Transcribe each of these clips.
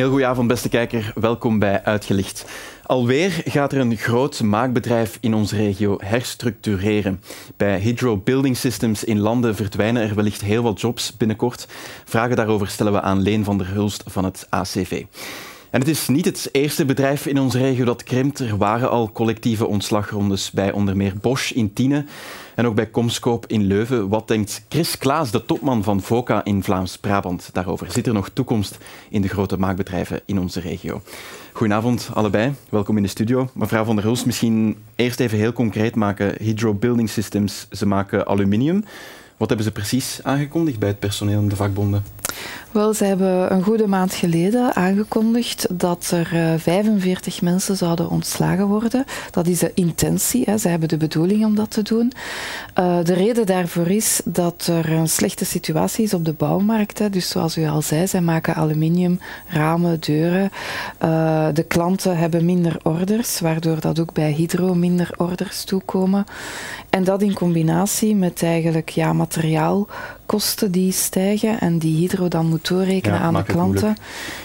Heel goedenavond, beste kijker. Welkom bij Uitgelicht. Alweer gaat er een groot maakbedrijf in onze regio herstructureren. Bij Hydro Building Systems in Landen verdwijnen er wellicht heel wat jobs binnenkort. Vragen daarover stellen we aan Leen van der Hulst van het ACV. En het is niet het eerste bedrijf in onze regio dat krimpt. Er waren al collectieve ontslagrondes bij onder meer Bosch in Tiene en ook bij Comscope in Leuven. Wat denkt Chris Klaas, de topman van VOCA in Vlaams-Brabant, daarover? Zit er nog toekomst in de grote maakbedrijven in onze regio? Goedenavond allebei, welkom in de studio. Mevrouw van der Hulst, misschien eerst even heel concreet maken. Hydro Building Systems, ze maken aluminium. Wat hebben ze precies aangekondigd bij het personeel en de vakbonden? Wel, ze hebben een goede maand geleden aangekondigd dat er 45 eh, mensen zouden ontslagen worden. Dat is de intentie. Hè. Ze hebben de bedoeling om dat te doen. Uh, de reden daarvoor is dat er een slechte situatie is op de bouwmarkt. Hè. Dus zoals u al zei, zij maken aluminium, ramen, deuren. Uh, de klanten hebben minder orders, waardoor dat ook bij Hydro minder orders toekomen. En dat in combinatie met eigenlijk ja, materiaalkosten die stijgen en die Hydro dan moet doorrekenen aan de klanten.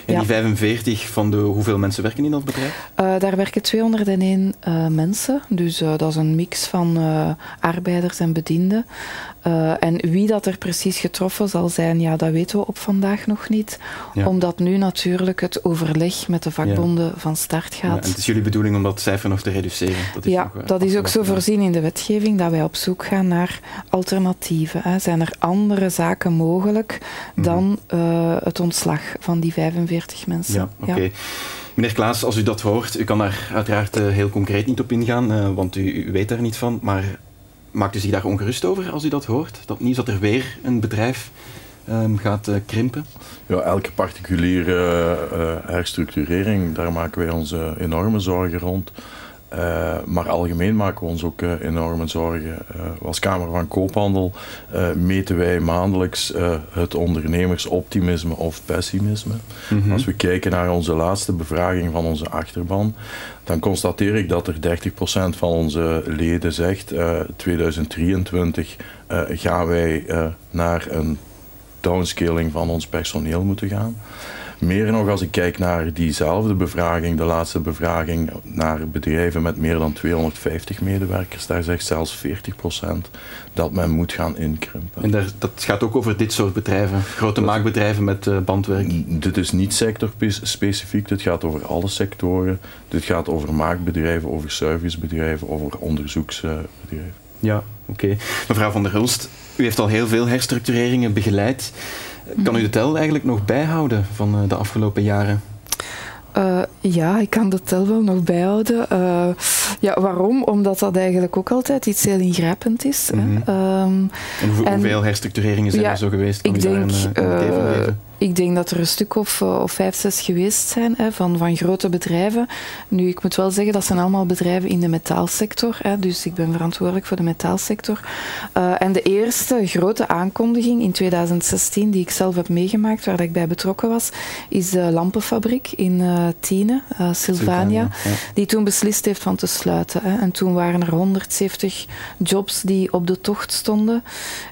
En die 45 van de hoeveel mensen werken in dat bedrijf? Uh, daar werken 201 uh, mensen, dus uh, dat is een mix van arbeiders en bedienden. en wie dat er precies getroffen zal zijn, ja, dat weten we op vandaag nog niet, ja. omdat nu natuurlijk het overleg met de vakbonden van start gaat. en het is jullie bedoeling om dat cijfer nog te reduceren? Dat is ja, nog, dat is ook zo voorzien in de wetgeving dat wij op zoek gaan naar alternatieven. Hè. Zijn er andere zaken mogelijk dan mm -hmm. het ontslag van die 45 mensen? Ja, oké. Ja. Meneer Klaas, als u dat hoort, u kan daar uiteraard uh, heel concreet niet op ingaan, uh, want u, u, weet daar niet van, maar maakt u zich daar ongerust over als u dat hoort? Dat nieuws dat er weer een bedrijf um, gaat uh, krimpen? Ja, elke particuliere herstructurering, daar maken wij ons enorme zorgen rond. Uh, maar algemeen maken we ons ook uh, enorme zorgen. Uh, als Kamer van Koophandel meten wij maandelijks het ondernemersoptimisme of pessimisme. Mm -hmm. Als we kijken naar onze laatste bevraging van onze achterban, dan constateer ik dat er 30% van onze leden zegt: 2023 gaan wij naar een downscaling van ons personeel moeten gaan. Meer nog als ik kijk naar diezelfde bevraging, de laatste bevraging naar bedrijven met meer dan 250 medewerkers, daar zegt zelfs 40% dat men moet gaan inkrimpen. En daar, dat gaat ook over dit soort bedrijven, grote dat, maakbedrijven met uh, bandwerk? Dit is niet sectorspecifiek, dit gaat over alle sectoren. Dit gaat over maakbedrijven, over servicebedrijven, over onderzoeksbedrijven. Ja, oké. Okay. Mevrouw van der Hulst, u heeft al heel veel herstructureringen begeleid. Kan u de tel eigenlijk nog bijhouden van eh, de afgelopen jaren? Uh, ja, ik kan de tel wel nog bijhouden. Uh, ja, waarom? Omdat dat eigenlijk ook altijd iets heel ingrijpend is. Mm -hmm. um, en, hoe, en hoeveel herstructureringen zijn ja, er zo geweest? Kan ik denk, daar een, een ik denk dat er een stuk of, of vijf, zes geweest zijn hè, van, van grote bedrijven. Nu, ik moet wel zeggen, dat zijn allemaal bedrijven in de metaalsector. Hè, dus ik ben verantwoordelijk voor de metaalsector. Uh, en de eerste grote aankondiging in 2016, die ik zelf heb meegemaakt, waar ik bij betrokken was, is de lampenfabriek in uh, Tiene, uh, Sylvania, ja. die toen beslist heeft van te sluiten. Hè. En toen waren er 170 jobs die op de tocht stonden.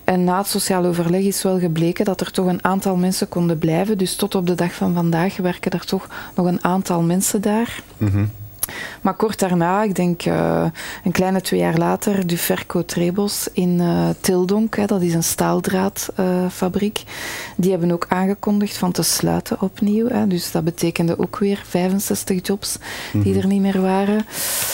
En na het sociaal overleg is wel gebleken dat er toch een aantal mensen konden blijven. Dus tot op de dag van vandaag werken er toch nog een aantal mensen daar. -hmm. Maar kort daarna, ik denk uh, een kleine twee jaar later, Duferco Trebos in uh, Tildonk, hè, dat is een staaldraadfabriek. Uh, die hebben ook aangekondigd van te sluiten opnieuw. Hè. Dus dat betekende ook weer 65 jobs die mm -hmm. er niet meer waren.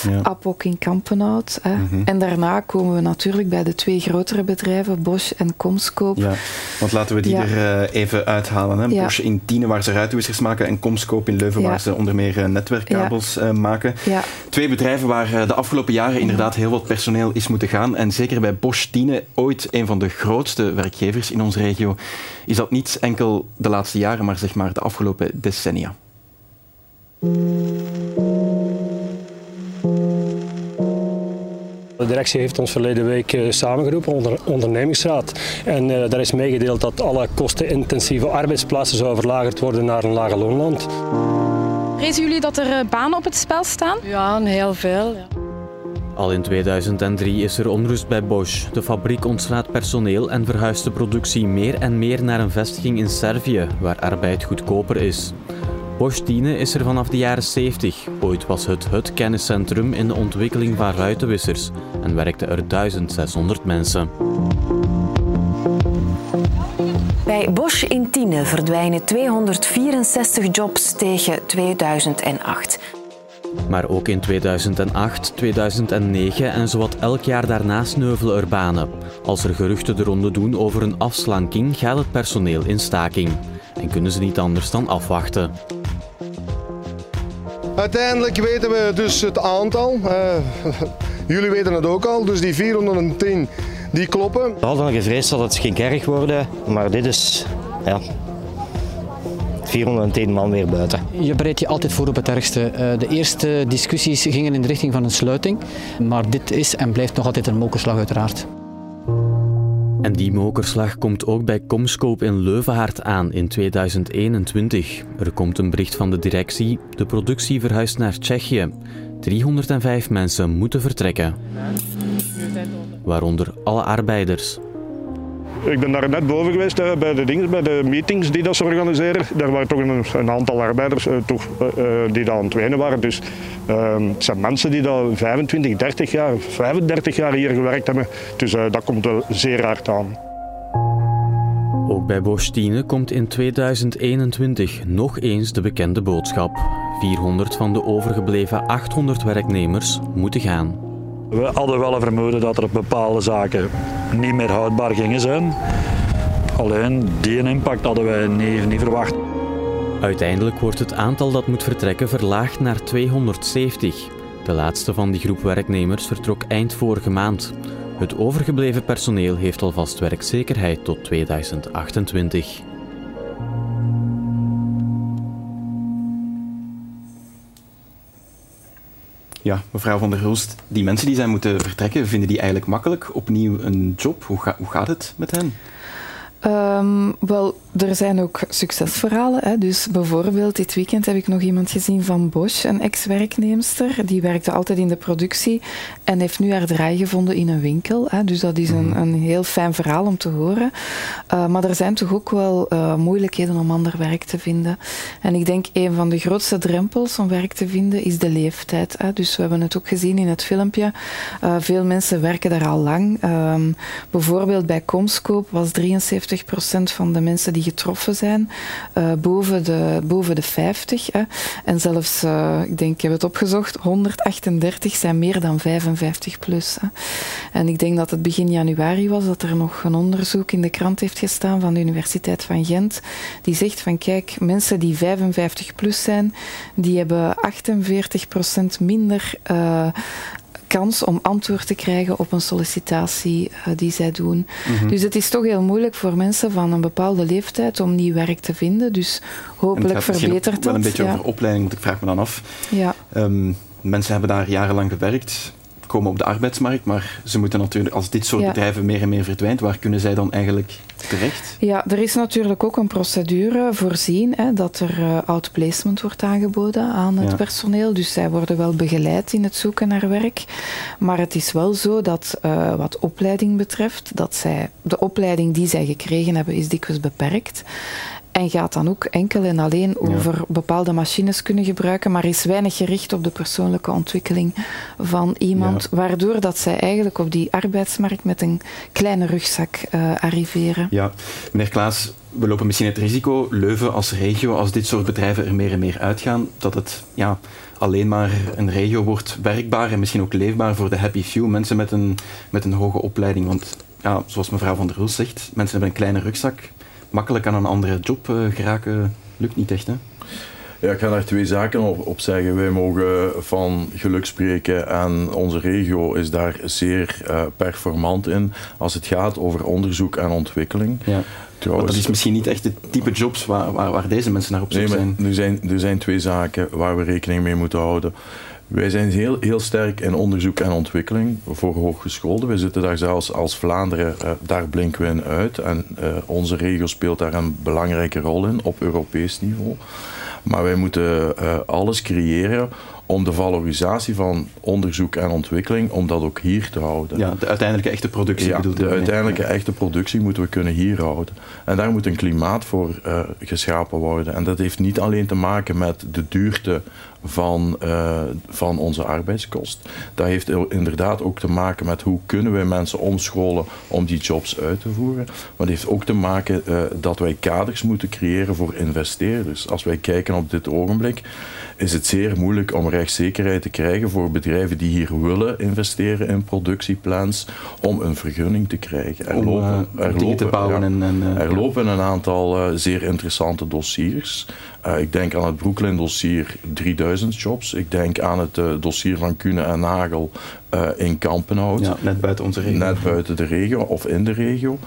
Ja. Apok in Kampenhout. Hè. Mm -hmm. En daarna komen we natuurlijk bij de twee grotere bedrijven, Bosch en Comscope. Ja, want laten we die ja. er even uithalen. Hè. Bosch in Tiene, waar ze ruitwissers maken, en Comscope in Leuven, waar ze onder meer netwerkkabels maken. Ja. Twee bedrijven waar eh, de afgelopen jaren inderdaad heel wat personeel is moeten gaan. En zeker bij Bosch Tiene, ooit een van de grootste werkgevers in onze regio, is dat niet enkel de laatste jaren, maar zeg maar de afgelopen decennia. De directie heeft ons verleden week uh, samengeroepen onder ondernemingsraad. En uh, daar is meegedeeld dat alle kostenintensieve arbeidsplaatsen zouden verlagerd worden naar een lage loonland. Vrezen jullie dat er banen op het spel staan? Ja, heel veel. Ja. Al in 2003 is er onrust bij Bosch. De fabriek ontslaat personeel en verhuist de productie meer en meer naar een vestiging in Servië, waar arbeid goedkoper is. Bosch Tiene is er vanaf de jaren 70. Ooit was het het kenniscentrum in de ontwikkeling van ruitenwissers en werkten er 1600 mensen. Bij Bosch in Tiene verdwijnen 264 jobs tegen 2008. Maar ook in 2008, 2009 en zowat elk jaar daarna sneuvelen er banen. Als er geruchten de ronde doen over een afslanking, gaat het personeel in staking. En kunnen ze niet anders dan afwachten. Uiteindelijk weten we dus het aantal. Uh, jullie weten het ook al, dus die 410 die kloppen. We hadden gevreesd dat het ging erg worden, maar dit is ja, 410 man weer buiten. Je bereidt je altijd voor op het ergste. Eh, de eerste discussies gingen in de richting van een sluiting, maar dit is en blijft nog altijd een mokerslag uiteraard. En die mokerslag komt ook bij Comscope in Leuvenhaard aan in 2021. Er komt een bericht van de directie. De productie verhuist naar Tsjechië. 305 mensen moeten vertrekken. Waaronder alle arbeiders. Ik ben daar net boven geweest uh, bij, de dingen, bij de meetings die dat ze organiseren. Daar waren toch een, een aantal arbeiders uh, toch, uh, die daar aan het wenen waren. Dus ehm, het zijn mensen die dat 25, 30 jaar, 35 jaar hier gewerkt hebben. Dus dat komt wel zeer hard aan. Ook bij Bosch Tiene komt in 2021 nog eens de bekende boodschap. 400 van de overgebleven 800 werknemers moeten gaan. We hadden wel een vermoeden dat er bepaalde zaken niet meer houdbaar gingen zijn. Alleen die impact hadden wij niet, niet verwacht. Uiteindelijk wordt het aantal dat moet vertrekken verlaagd naar 270. De laatste van die groep werknemers vertrok eind vorige maand. Het overgebleven personeel heeft alvast werkzekerheid tot 2028. Ja, mevrouw van der Hulst, die mensen die zijn moeten vertrekken, vinden die eigenlijk makkelijk opnieuw een job? Hoe, ga, hoe gaat het met hen? Um, wel, er zijn ook succesverhalen. Hè. Dus bijvoorbeeld dit weekend heb ik nog iemand gezien van Bosch, een ex-werknemster. Die werkte altijd in de productie en heeft nu haar draai gevonden in een winkel. Hè. Dus dat is een, mhm. een heel fijn verhaal om te horen. Uh, maar er zijn toch ook wel uh, moeilijkheden om ander werk te vinden. En ik denk een van de grootste drempels om werk te vinden is de leeftijd. Hè. Dus we hebben het ook gezien in het filmpje. Uh, veel mensen werken daar al lang. Um, bijvoorbeeld bij Comscope was 73% van de mensen die getroffen zijn, uh, boven, de, boven de 50. Hè. En zelfs, uh, ik denk, ik heb het opgezocht, 138 zijn meer dan 55 plus. Hè. En ik denk dat het begin januari was dat er nog een onderzoek in de krant heeft gestaan van de Universiteit van Gent. Die zegt van kijk, mensen die 55 plus zijn, die hebben 48% minder uh, kans om antwoord te krijgen op een sollicitatie uh, die zij doen. Mhm. Dus het is toch heel moeilijk voor mensen van een bepaalde leeftijd om nieuw werk te vinden. Dus hopelijk verbetert het. Wel een beetje over opleiding, want ik vraag me dan af. Ja. Um, mensen hebben daar jarenlang gewerkt komen op de arbeidsmarkt, maar ze moeten natuurlijk, als dit soort bedrijven meer en meer verdwijnt, waar kunnen zij dan eigenlijk terecht? Ja, er is natuurlijk ook een procedure voorzien hè, dat er uh, outplacement wordt aangeboden aan het personeel. Dus zij worden wel begeleid in het zoeken naar werk. Maar het is wel zo dat uh, wat opleiding betreft, dat zij, de opleiding die zij gekregen hebben, is dikwijls beperkt. En gaat dan ook enkel en alleen over bepaalde machines kunnen gebruiken, maar is weinig gericht op de persoonlijke ontwikkeling van iemand, waardoor dat zij eigenlijk op die arbeidsmarkt met een kleine rugzak uh, arriveren. Ja, meneer Klaas, we lopen misschien het risico, Leuven als regio, als dit soort bedrijven er meer en meer uitgaan, dat het ja, alleen maar een regio wordt werkbaar en misschien ook leefbaar voor de happy few, mensen met een, met een hoge opleiding. Want ja, zoals mevrouw Van der Hulst zegt, mensen hebben een kleine rugzak, makkelijk aan een andere job uh, geraken lukt niet echt. Hè? Ja, ik ga daar twee zaken op, op, zeggen. Wij mogen van geluk spreken en onze regio is daar zeer uh, performant in als het gaat over onderzoek en ontwikkeling. Ja. Trouwens, dat is misschien niet echt het type jobs waar, waar, waar deze mensen naar op zoek nee, zijn. Er, zijn. er zijn twee zaken waar we rekening mee moeten houden. Wij zijn heel, heel sterk in onderzoek en ontwikkeling voor hooggescholden. We zitten daar zelfs als Vlaanderen, uh, daar blinken we in uit. En uh, onze regio speelt daar een belangrijke rol in op Europees niveau. Maar wij moeten uh, alles creëren om de valorisatie van onderzoek en ontwikkeling, om dat ook hier te houden. Ja, de uiteindelijke echte productie ja, bedoelt de uiteindelijke echte productie moeten we kunnen hier houden. En daar moet een klimaat voor uh, geschapen worden. En dat heeft niet alleen te maken met de duurte van, uh, van onze arbeidskost. Dat heeft inderdaad ook te maken met hoe kunnen we mensen omscholen om die jobs uit te voeren. Maar het heeft ook te maken uh, dat wij kaders moeten creëren voor investeerders. Als wij kijken op dit ogenblik is het zeer moeilijk om rechtszekerheid te krijgen voor bedrijven die hier willen investeren in productieplans om een vergunning te krijgen. Er, om, lopen, uh, er lopen, te bouwen. Ja, en, en, uh, er lopen een aantal uh, zeer interessante dossiers. Ik denk aan het Brooklyn dossier 3000 jobs. Ik denk aan het dossier van Kuhne en Nagel in Kampenhout. Ja, net buiten onze regio. Net buiten de regio of in de regio.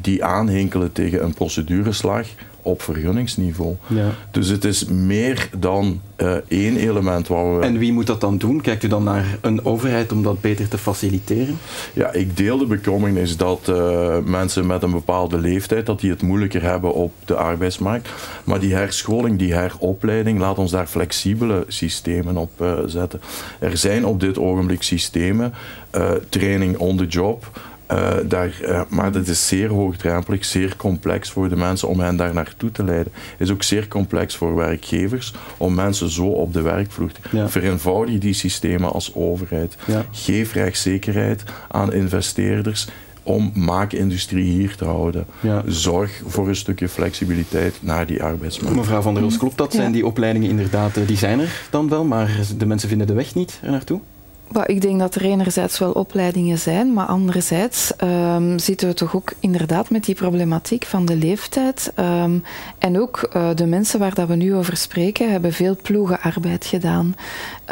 die aanhinkelen tegen een procedureslag op vergunningsniveau. Ja. Dus het is meer dan uh, één element waar we... En wie moet dat dan doen? Kijkt u dan naar een overheid om dat beter te faciliteren? Ja, ik deel de bekommernis dat uh, mensen met een bepaalde leeftijd dat die het moeilijker hebben op de arbeidsmarkt. Maar die herscholing, die heropleiding, laat ons daar flexibele systemen op uh, zetten. Er zijn op dit ogenblik systemen, training on the job... Uh, daar, uh, maar dat is zeer hoogdrempelig, zeer complex voor de mensen om hen daar naartoe te leiden. Het is ook zeer complex voor werkgevers om mensen zo op de werkvloer te ja. Vereenvoudig die systemen als overheid. Ja. Geef rechtszekerheid aan investeerders om maakindustrie hier te houden. Ja. Zorg voor een stukje flexibiliteit naar die arbeidsmarkt. Mevrouw Van der Ros, klopt dat? Zijn die opleidingen inderdaad, die zijn er dan wel, maar de mensen vinden de weg niet er Well, ik denk dat er enerzijds wel opleidingen zijn, maar anderzijds um, zitten we toch ook inderdaad met die problematiek van de leeftijd. Um, en ook uh, de mensen waar dat we nu over spreken, hebben veel ploegenarbeid gedaan.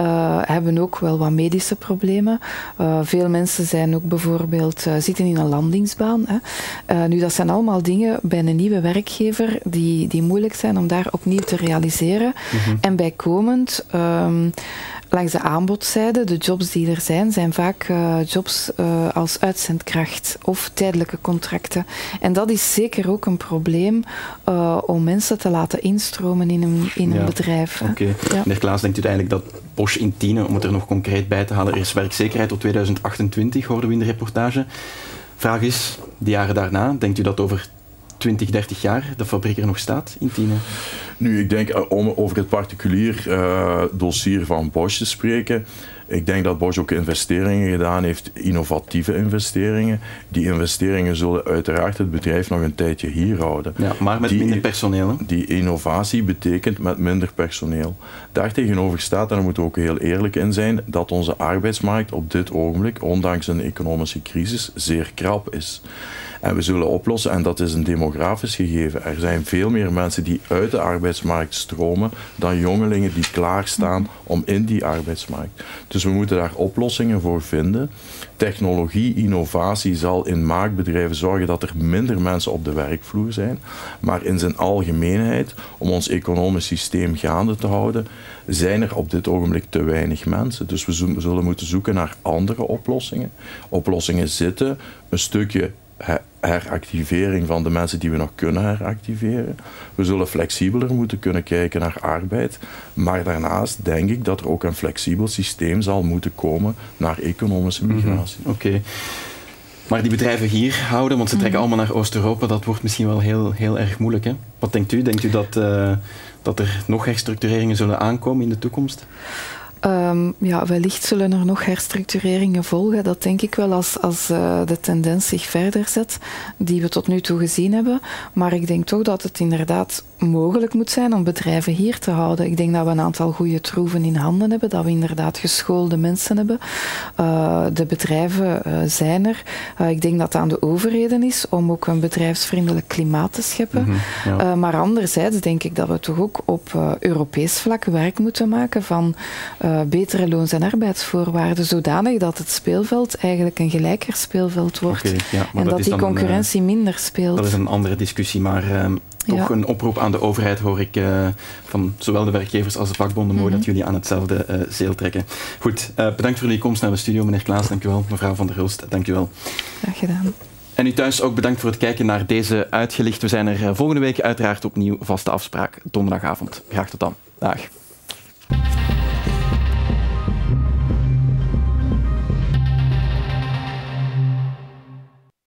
Uh, hebben ook wel wat medische problemen. Uh, veel mensen zijn ook bijvoorbeeld zitten in een landingsbaan. Hè. nu, dat zijn allemaal dingen bij een nieuwe werkgever die, die moeilijk zijn om daar opnieuw te realiseren. Mhm. En bijkomend. Um, langs de aanbodzijde, de jobs die er zijn, zijn vaak uh, jobs uh, als uitzendkracht of tijdelijke contracten. En dat is zeker ook een probleem uh, om mensen te laten instromen in een, in ja. een bedrijf. Oké. Okay. Ja. Meneer Klaas, denkt u eigenlijk dat Bosch in Tiene, om het er nog concreet bij te halen, er is werkzekerheid tot 2028, hoorden we in de reportage. Vraag is, de jaren daarna, denkt u dat over 20, 30 jaar de fabriek er nog staat in Tiene? Nu, ik denk om over het particulier uh, dossier van Bosch te spreken. Ik denk dat Bosch ook investeringen gedaan heeft, innovatieve investeringen. Die investeringen zullen uiteraard het bedrijf nog een tijdje hier houden. Ja, maar met die, minder personeel. Hè? Die innovatie betekent met minder personeel. Daartegenover staat, en daar moeten we ook heel eerlijk in zijn, dat onze arbeidsmarkt op dit ogenblik, ondanks een economische crisis, zeer krap is. En we zullen oplossen, en dat is een demografisch gegeven. Er zijn veel meer mensen die uit de arbeidsmarkt stromen dan jongelingen die klaarstaan om in die arbeidsmarkt. Dus we moeten daar oplossingen voor vinden. Technologie, innovatie zal in maakbedrijven zorgen dat er minder mensen op de werkvloer zijn. Maar in zijn algemeenheid, om ons economisch systeem gaande te houden, zijn er op dit ogenblik te weinig mensen. Dus we zullen moeten zoeken naar andere oplossingen. Oplossingen zitten een stukje heractivering van de mensen die we nog kunnen heractiveren. We zullen flexibeler moeten kunnen kijken naar arbeid. Maar daarnaast denk ik dat er ook een flexibel systeem zal moeten komen naar economische migratie. Mm -hmm. Oké. Okay. Maar die bedrijven hier houden, want ze trekken Mhm. allemaal naar Oost-Europa, dat wordt misschien wel heel, heel erg moeilijk. Hè? Wat denkt u? Denkt u dat, uh, dat er nog herstructureringen zullen aankomen in de toekomst? Um, ja, wellicht zullen er nog herstructureringen volgen. Dat denk ik wel als, als uh, de tendens zich verder zet, die we tot nu toe gezien hebben. Maar ik denk toch dat het inderdaad mogelijk moet zijn om bedrijven hier te houden. Ik denk dat we een aantal goede troeven in handen hebben, dat we inderdaad geschoolde mensen hebben. Uh, de bedrijven uh, zijn er. Uh, ik denk dat het aan de overheden is om ook een bedrijfsvriendelijk klimaat te scheppen. Mhm, ja. maar anderzijds denk ik dat we toch ook op Europees vlak werk moeten maken van betere loons- en arbeidsvoorwaarden, zodanig dat het speelveld eigenlijk een gelijker speelveld wordt. Okay, ja, en dat, dat die concurrentie een, minder speelt. Dat is een andere discussie, maar uh, toch een oproep aan de overheid hoor ik uh, van zowel de werkgevers als de vakbonden. Mooi Mhm. dat jullie aan hetzelfde uh, zeel trekken. Goed, uh, bedankt voor jullie komst naar de studio, meneer Klaas. Dank u wel. Mevrouw van der Hulst, dank u wel. Graag gedaan. En u thuis ook bedankt voor het kijken naar deze uitgelicht. We zijn er volgende week uiteraard opnieuw vaste afspraak donderdagavond. Graag tot dan. Dag.